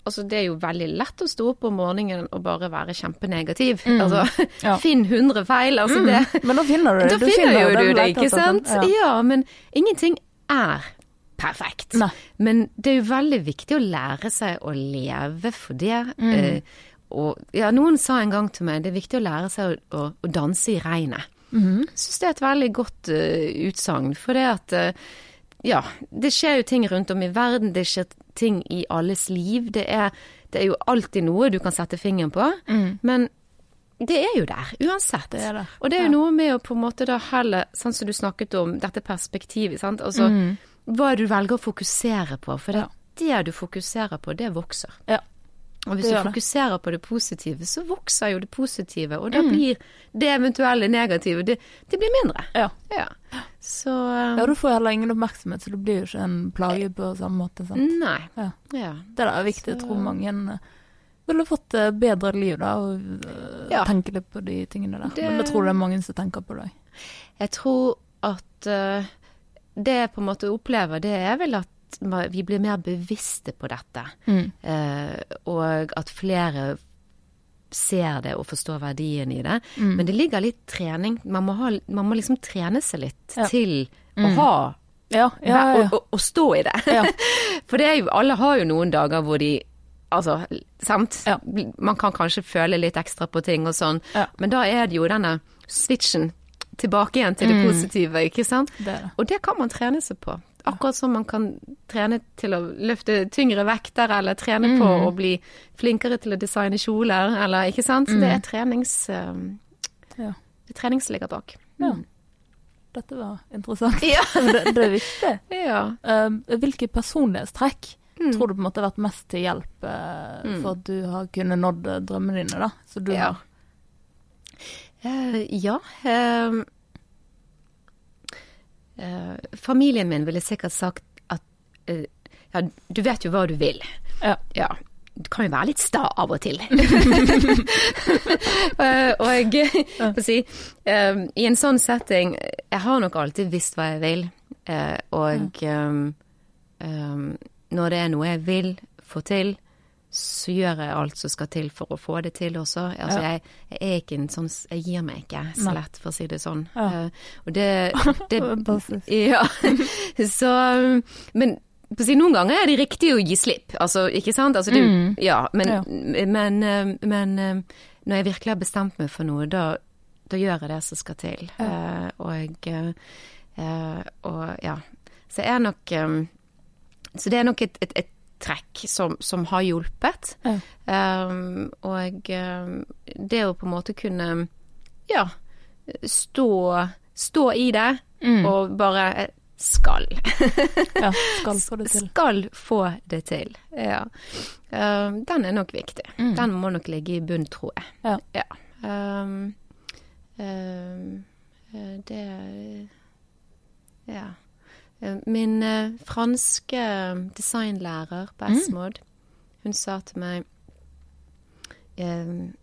altså det er jo veldig lett å stå opp om morgenen og bare være kjempenegativ. Mm. Altså, (laughs) ja. (laughs) finn 100 feil. Altså mm. det Men da finner du det. (laughs) Da du finner, finner det, du det, ikke sant? Ja. ja, men ingenting er perfekt. Nei. Men det er jo veldig viktig å lære seg å leve for det. Mm. Eh, og ja, noen sa en gang til meg det er viktig å lære seg å, å, å danse i regnet. Mm. Jeg syns det er et veldig godt uh, utsagn. For det at uh, ja, det skjer jo ting rundt om i verden, det skjer ting i alles liv. Det er, det er jo alltid noe du kan sette fingeren på. Mm. Men det er jo der, uansett. Det det. Og det er jo ja. noe med å på en måte da heller, sånn som du snakket om, dette perspektivet, sant. Altså, mm hva du velger å fokusere på. For det, ja. det du fokuserer på, det vokser. Ja. Og hvis du fokuserer på det positive, så vokser jo det positive. Og da mm. blir det eventuelle negative det, det blir mindre. Ja. ja. Så um, Ja, du får heller ingen oppmerksomhet, så det blir jo ikke en plage på samme måte. sant? Nei. Ja. ja. Det er viktig. Så... Jeg tror mange eh, ville fått eh, bedre liv da, og uh, ja. tenke litt på de tingene der. Det... Men jeg tror det er mange som tenker på det. Jeg tror at uh, det jeg på en måte opplever, det er vel at vi blir mer bevisste på dette. Mm. Eh, og at flere ser det og forstår verdien i det. Mm. Men det ligger litt trening. Man må, ha, man må liksom trene seg litt ja. til mm. å ha ja, ja, å, å, stå i det. (laughs) For det jo, alle har jo noen dager hvor de Altså, sant. Man kan kanskje føle litt ekstra på ting og sånn, men da er det jo denne switchen tilbake igjen til det mm. positive, ikke sant? Det. Og det kan man trene seg på. Akkurat som man kan trene til å løfte tyngre vekter, eller trene mm. på å bli flinkere til å designe kjoler, eller ikke sant. Mm. Det er trenings... Um, ja. Det er trening som ligger bak. Ja. Dette var interessant. Ja. (laughs) det, det, viktig. Ja. Um, hvilke personlighetstrekk mm. tror du på en måte har vært mest til hjelp uh, mm. for at du har kunnet nådd drømmene dine, da? Så du ja. har Uh, ja. Uh, uh, familien min ville sikkert sagt at Ja, du vet jo hva du vil. Ja. ja. Du kan jo være litt sta av og til. (laughs) (laughs) og jeg si, i en sånn setting Jeg har nok alltid visst hva jeg vil. og um, um, når det er noe jeg vil få til, så gjør jeg alt som skal til for å få det til også. Altså, ja. jeg, jeg, er ikke en sånn Jeg gir meg ikke så lett, for å si det sånn. Ja. Uh, og det, (laughs) det (laughs) Ja. så Men på å si, noen ganger er det riktig å gi slipp, altså, ikke sant? Altså, det, mm. Ja, men, ja. men, men, men når jeg virkelig har bestemt meg for noe, da, da gjør jeg det som skal til. Uh, og, uh, og ja. Så jeg er nok um, Så det er nok et, et, et trekk som, som har hjulpet. Ja. Um, og um, det å på en måte kunne ja, stå, stå i det mm. og bare skal. (laughs) ja, skal få det til. Skal få det til, ja. Um, den er nok viktig. Mm. Den må nok ligge i bunn, tror jeg. Ja. ja. Um, det Ja. Eh, min eh, franske designlærer på Esmod, mm. hun sa til meg um,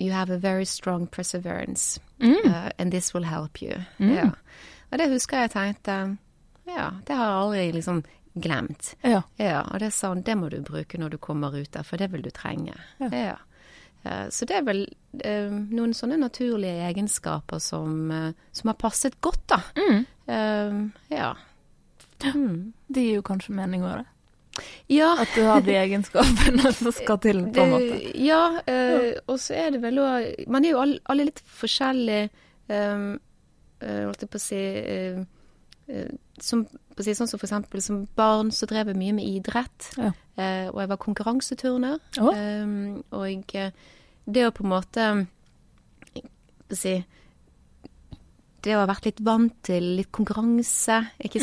You have a very strong perseverance, mm. uh, and this will help you. Mm. Ja. Og det husker jeg tenkte Ja, det har jeg aldri liksom glemt. Ja. ja. Og det sa hun, det må du bruke når du kommer ut der, for det vil du trenge. Ja. ja. Uh, så det er vel eh, noen sånne naturlige egenskaper som, uh, som har passet godt, da. Mm. ja. Mm. Det gir jo kanskje mening òg, det. Ja. At du har de egenskapene (laughs) som skal til, på en måte. Ja, og så er det vel òg Man er jo alle, alle litt forskjellige, um, holdt jeg på å si som, på å si, Sånn som eksempel som barn så drev jeg mye med idrett. Ja. og jeg var konkurranseturner. Oh. Eh, og det å på en måte å si det å ha vært litt vant til litt konkurranse, ikke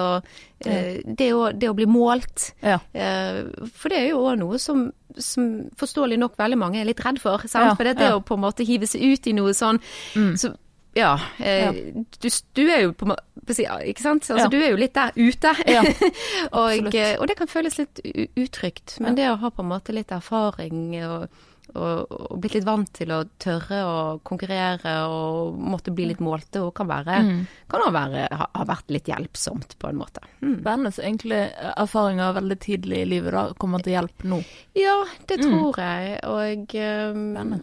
Mm. Og eh, det, å, det å bli målt. Ja. Eh, for det er jo òg noe som, som forståelig nok veldig mange er litt redd for. Sant? Ja, for det, det å på en måte hive seg ut i noe sånn Mm. så, ja, eh, Du, du er jo på Ikke sant? Altså, Ja. Du er jo litt der ute. Ja, (laughs) og, eh, og det kan føles litt utrygt. Men det å ha på en måte litt erfaring og, og, og blitt litt vant til å tørre å konkurrere og måtte bli litt målte, og kan være Mm. kan være, ha, ha vært litt hjelpsomt, på en måte. Mm. Så egentlig erfaringer veldig tidlig i livet da kommer til hjelp nå. Ja, det Mm. tror jeg. Og um,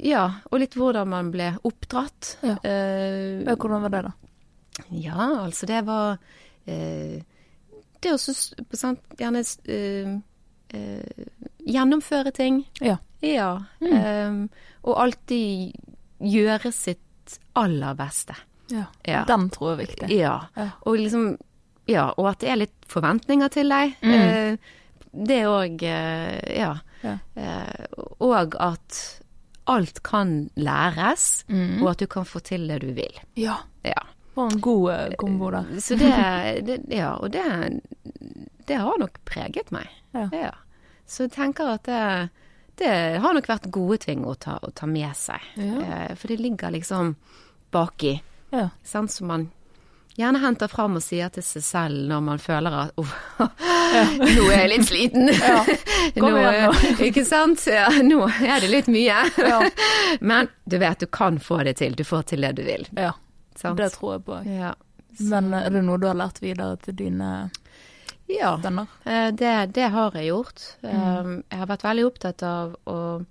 ja, og litt hvordan man ble oppdratt. Ja. Uh, Hvordan var det, da? ja, altså det var uh, Det å gjerne uh, eh, gjennomføre ting. Ja. Ja. eh, og alltid gjøre sitt aller beste. Ja. Ja. Den tror jeg er viktig. Ja. Ja. Og liksom Ja, og at det er litt forventninger til deg. Mm. Uh, det òg uh, Ja. Ja. Uh, og at alt kan læres, Mm. og at du kan få til det du vil. Ja. Ja. For en god eh, kombo da. Så det, (laughs) det Ja, og det, det har nok preget meg. Ja. Så jeg tenker at det, det har nok vært gode ting å ta, å ta med seg. Ja. Eh, for det ligger liksom baki. Ja. Sant, som man gjerne henter fram og sier til seg selv når man føler at oh, (laughs) nå er jeg litt sliten. Ja. (laughs) Kom nå, igjen nå. Ikke sant? Ja, nå er det litt mye. Ja. (laughs) Men du vet, du kan få det til. Du får til det du vil. ja. Sant? Det tror jeg på. Ja. Men eh, er det noe du har lært videre til dine ja. Eh, Det, det har jeg gjort. Mm. Um, Jeg har vært veldig opptatt av å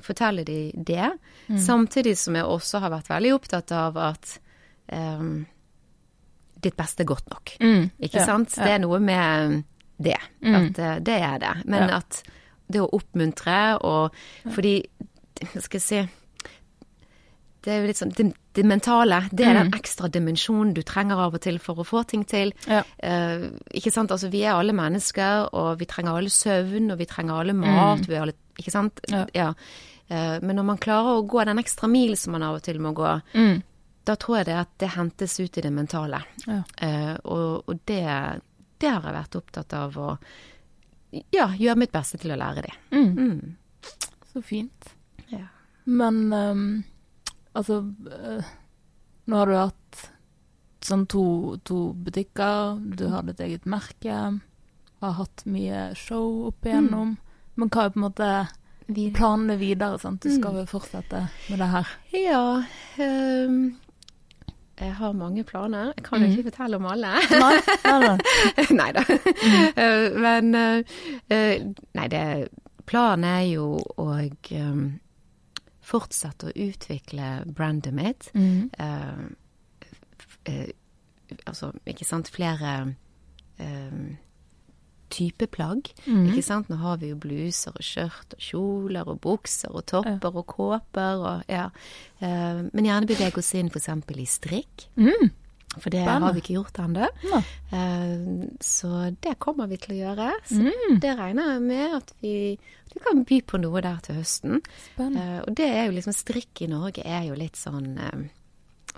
fortelle dem det, Mm. samtidig som jeg også har vært veldig opptatt av at um, ditt beste er godt nok. Mm. Ikke Ja, sant? Det er noe med det. Mm. At eh, det er det. Men Ja. at det å oppmuntre og Fordi, skal jeg si Det er jo litt sånn Det, det mentale, det er den Mm. ekstra dimensjonen du trenger av og til for å få ting til. Ja. Uh, ikke sant? Altså, vi er alle mennesker, og vi trenger alle søvn, og vi trenger alle mat. Vi er alle, ikke sant? Ja. Ja. Uh, men når man klarer å gå den ekstra mil som man av og til må gå, Mm. da tror jeg det at det hentes ut i det mentale. Ja. Uh, og og det, det har jeg vært opptatt av å ja, gjøre mitt beste til å lære det. Mm. Mm. Så fint. Ja. Men ehm, altså eh, Nå har du hatt sånn to, to butikker, du har ditt eget merke, har hatt mye show opp igjennom. Men hva er på en måte planene videre? Sant? Du skal jo fortsette med det her? Ja Um Jeg har mange planer. Jeg kan Mhm. ikke fortelle om alle. Nei, (laughs) da. Mm. Men eh, eh, Nei, det Planen er jo å ehm, fortsette å utvikle brandet mitt. Mm. Uh, eh, altså, ikke sant, flere eh, type plagg. Mm. Ikke sant? Nå har vi jo bluser og skjørt og kjoler og bukser og topper og kåper og ja. Men gjerne bevege oss inn f.eks. i strikk, Mm. For det Spennende. har vi ikke gjort ennå. Eh, så det kommer vi til å gjøre. Så Mm. det regner jeg med at vi, at vi kan by på noe der til høsten. Eh, og det er jo liksom Strikk i Norge er jo litt sånn uh,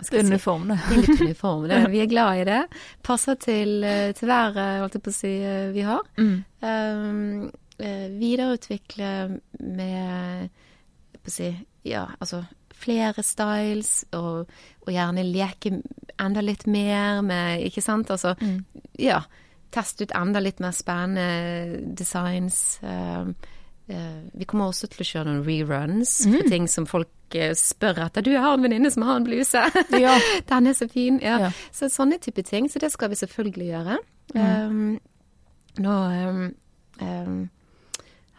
skal er si? uniform, det. Er litt uniform. Det, (laughs) vi er glad i det. Passer til, eh, til været, holdt jeg på å si, eh, vi har. Mm. Eh, videreutvikle med på å si, ja, altså flere styles, og, og gjerne leke enda litt mer med Ikke sant? Altså, Mm. ja. Teste ut enda litt mer spennende designs. Um, eh, vi kommer også til å kjøre noen reruns Mm. for ting som folk eh, spør etter. Du, jeg har en venninne som har en bluse. (laughs) Ja. Den er så fin. Ja. Ja. Så sånne type ting. Så det skal vi selvfølgelig gjøre. Mm. Um, nå um, um,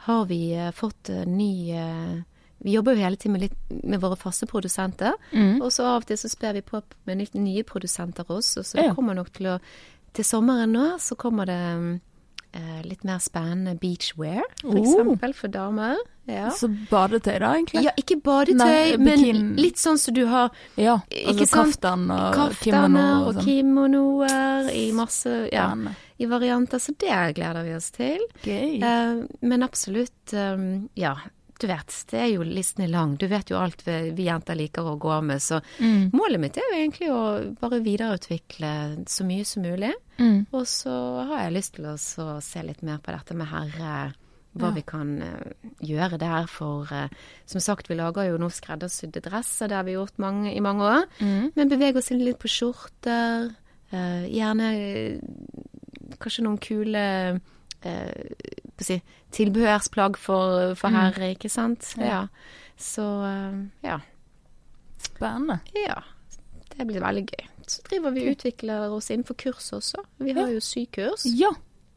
har vi eh, fått ny eh, Vi jobber jo hele tiden med, litt, med våre faste produsenter. Mm. Og så av og til så sper vi på med litt nye produsenter også. Så det kommer nok til å Til sommeren nå så kommer det eh, litt mer spennende beachwear, for Oh. for damer. Ja. Så badetøy, da, egentlig? Ja, ikke badetøy, Nei, men litt sånn som du har Ja, altså kaftan og kimono kaftaner og og sånn. kimonoer i masse ja, i varianter, så det gleder vi oss til. Gøy. Eh, men absolutt, um, ja, du vet, det er jo listen er lang. Du vet jo alt vi, jenter liker å gå med. Så Mm. målet mitt er jo egentlig å bare videreutvikle så mye som mulig. Mm. Og så har jeg lyst til å se litt mer på dette med herre. Hva Ja. vi kan eh, gjøre der. For eh, som sagt, vi lager jo nå skreddersydde dresser. Det har vi gjort mange, i mange år. Mm. Men beveger oss inn litt på skjorter. eh, gjerne kanskje noen kule si, tilbehørsplagg for, for Mm. herre, ikke sant. Ja. Så eh, ja. Spennende. Ja. Det blir veldig gøy. Så driver vi og utvikler oss innenfor kurs også. Vi har jo sykurs. Ja.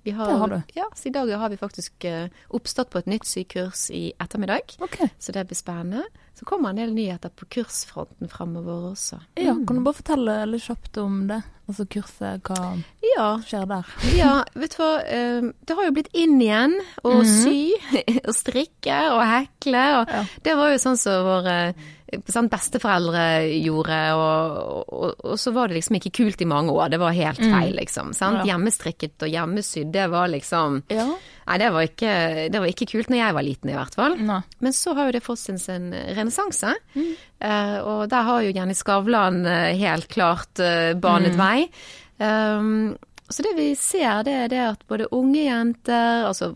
Vi har, det har du. Ja, så i dag har vi faktisk eh, oppstått på et nytt sykurs i ettermiddag. Okay. Så det blir spennende. Så kommer en del nyheter på kursfronten fremover også. Ja, Mm. kan du bare fortelle litt kjapt om det? Altså kurset, hva Ja, skjer der? ja, vet du hva. eh, Det har jo blitt inn igjen å Mhm. sy (laughs) og strikke og hekle. Og Ja. Det var jo sånn som våre sånn, besteforeldre gjorde, og, og, og så var det liksom ikke kult i mange år. Det var helt Mm. feil, liksom. Sant? Ja. Hjemmestrikket og hjemmesydd, det var liksom Ja. Nei, det var, ikke, det var ikke kult når jeg var liten, i hvert fall. Nei. Men så har jo det fått sin, sin renessanse. Eh, og der har jo Jenny Skavlan uh, helt klart uh, banet Mm. vei. Um, så det vi ser, det er det at både unge jenter, altså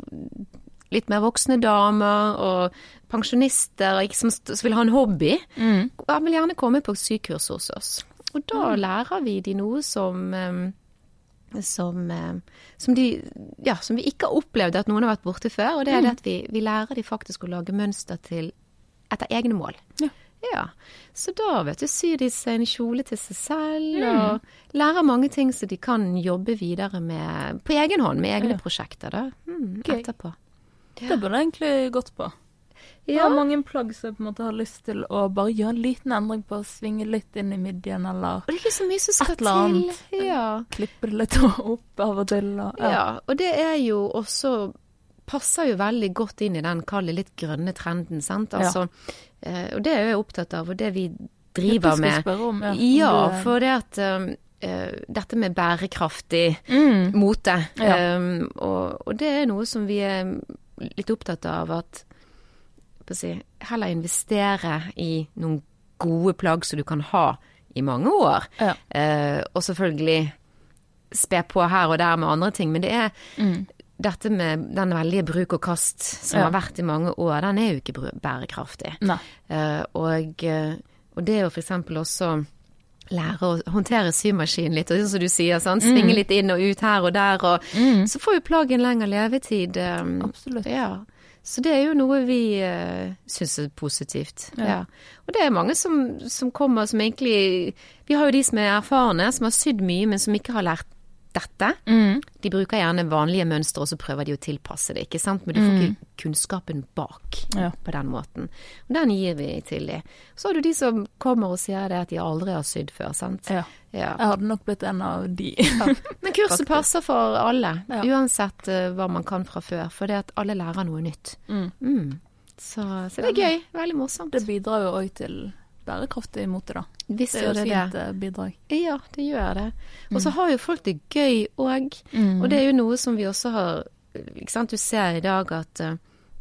litt mer voksne damer, og pensjonister som, som vil ha en hobby, Mm. han vil gjerne komme på sykurs hos oss. Og da lærer vi de noe som som, som, de, ja, som vi ikke har opplevd at noen har vært borte før. Og det er det at vi, vi lærer de faktisk å lage mønster til etter egne mål. Ja. Ja, Så da vet du, syr de seg en kjole til seg selv, og lærer mange ting så de kan jobbe videre med på egen hånd, med egne Ja. prosjekter da, mm, etterpå. Det burde egentlig gått på. Jeg har mange plagg som jeg på en måte har lyst til å bare gjøre en liten endring på, svinge litt inn i midjen, eller Og det er ikke så mye som skal til. Ja. klippe det litt (laughs) opp av og til. Og, Ja, og det er jo også Passer jo veldig godt inn i den kalde, litt grønne trenden, sant. Altså, ja. og det er jeg opptatt av, og det vi driver Det skal med. spørre om, ja. Ja, er- for det at um, eh, dette med bærekraftig mm. mote, Ja. um, og, og det er noe som vi er litt opptatt av at si, heller investere i noen gode plagg som du kan ha i mange år. Ja. Eh, og selvfølgelig spe på her og der med andre ting, men det er Mm. dette med den veldige bruk og kast som Ja. har vært i mange år, den er jo ikke bærekraftig. Eh, og, eh, og det å eksempel også lære å håndtere symaskinen litt, og som du sier, sånn, svinge litt inn og ut her og der, og Mm. så får jo plaggen lengre levetid. Um, Absolutt. ja. Så det er jo noe vi uh, syns er positivt. Ja. Ja. Og det er mange som, som kommer som egentlig Vi har jo de som er erfarne, som har sydd mye, men som ikke har lært dette. Mm. De bruker gjerne vanlige mønstre, og så prøver de å tilpasse det, ikke sant. Men du får ikke kunnskapen bak Mm. Ja. på den måten. Og den gir vi til de. Så har du de som kommer og sier det at de aldri har sydd før, sant. Ja. Ja. Jeg hadde nok blitt en av de. (laughs) Men kurset passer for alle, uansett eh, hva man kan fra før. For det at alle lærer noe nytt. Mm. Mm. Så, så det er gøy. Veldig morsomt. Det bidrar jo òg til bærekraftig mote, da. Visst Det er jo et det det. eh, bidrag. Ja, det gjør det. Og så har jo folk det gøy òg. Mm. Og det er jo noe som vi også har ikke sant? Du ser i dag at eh,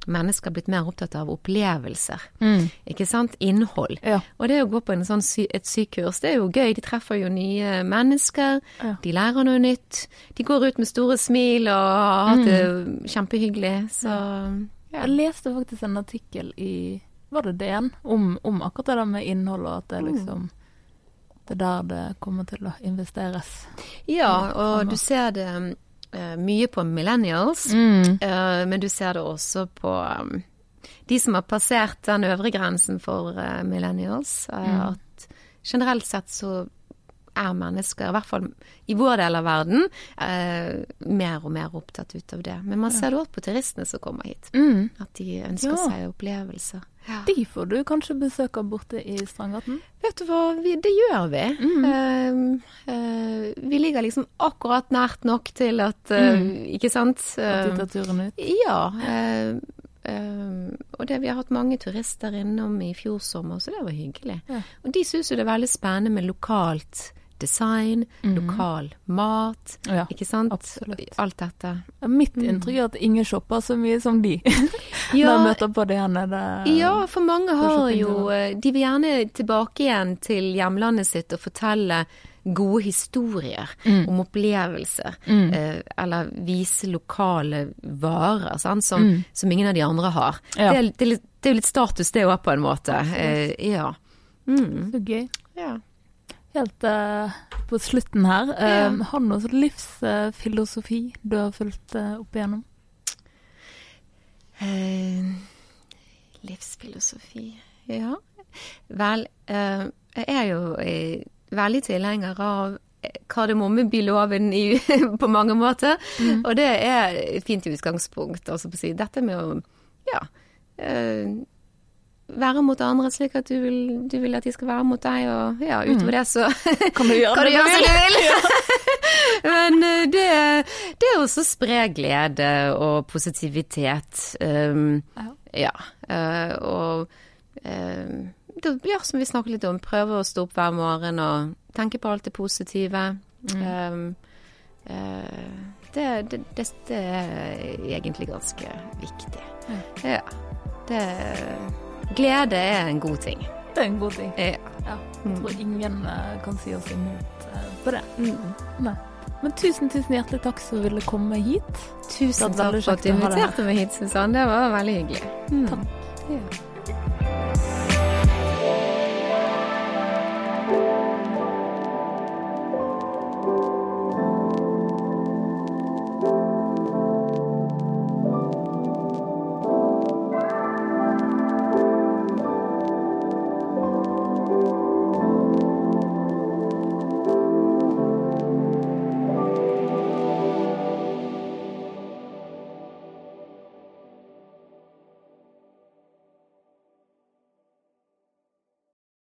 mennesker har blitt mer opptatt av opplevelser. Mm. Ikke sant? Innhold. Ja. Og det å gå på en sånn sy et sykurs, det er jo gøy. De treffer jo nye mennesker. Ja. De lærer noe nytt. De går ut med store smil og har hatt det kjempehyggelig. Så ja. Jeg leste faktisk en artikkel i Var det DN? Om, om akkurat det der med innhold, og at det er liksom Det er der det kommer til å investeres. Ja, og du ser det eh, mye på millennials. Mm. Eh, men du ser det også på um, de som har passert den øvre grensen for eh, millennials. Mm. At generelt sett så er mennesker, i hvert fall i vår del av verden, eh, mer og mer opptatt ut av det. Men man ser det også på turistene som kommer hit. Mm. At de ønsker Ja. seg opplevelser. De får du kanskje besøke borte i Strandgaten? Vet du hva, vi, det gjør vi. Mm. Uh, uh, vi ligger liksom akkurat nært nok til at eh, Ikke sant? At de Eh, tar turen ut? Ja. Eh, og det, vi har hatt mange turister innom i fjor sommer, så det var hyggelig. Ja. Og de syns jo det er veldig spennende med lokalt design, lokal mat, Ja, ikke sant? absolutt. Alt dette. Mitt inntrykk er at ingen shopper så mye som de. (laughs) Ja, når møter på det her nede. Ja, for mange har jo eh, De vil gjerne tilbake igjen til hjemlandet sitt og fortelle gode historier om opplevelser. Eh, eller vise lokale varer, sant, som, som ingen av de andre har. Ja. Det, er, det, er litt, det er jo litt status, det òg, på en måte. Eh, ja. Mm. Så gøy. ja. Helt uh, på slutten her, Um, Ja. har du noe sånn livsfilosofi du har fulgt uh, opp igjennom? Eh, livsfilosofi Ja. Vel, eh, jeg er jo eh, veldig tilhenger av eh, kardemommebyloven i, (laughs) på mange måter. Og det er et fint utgangspunkt. Altså på å si dette med å ja, eh, være mot andre slik at du vil, du vil at de skal være mot deg, og ja, utover det så (laughs) Kan du gjøre kan du det gjøre du som vil? du vil. (laughs) Men eh, det, det er også spre glede og positivitet. Um, Ja. ja. eh, og um, det, ja, som vi snakket litt om, prøve å stå opp hver morgen og tenke på alt det positive. Um, uh, det, det, er egentlig ganske viktig. Ja. Det, glede er en god ting. Det er en god ting. Ja. Ja. Jeg tror ingen eh, kan si oss imot eh, på det. Mm. Men tusen, tusen hjertelig takk som ville komme hit. Tusen takk for at du inviterte meg hit, Susanne. Det var veldig hyggelig. Takk. Ja.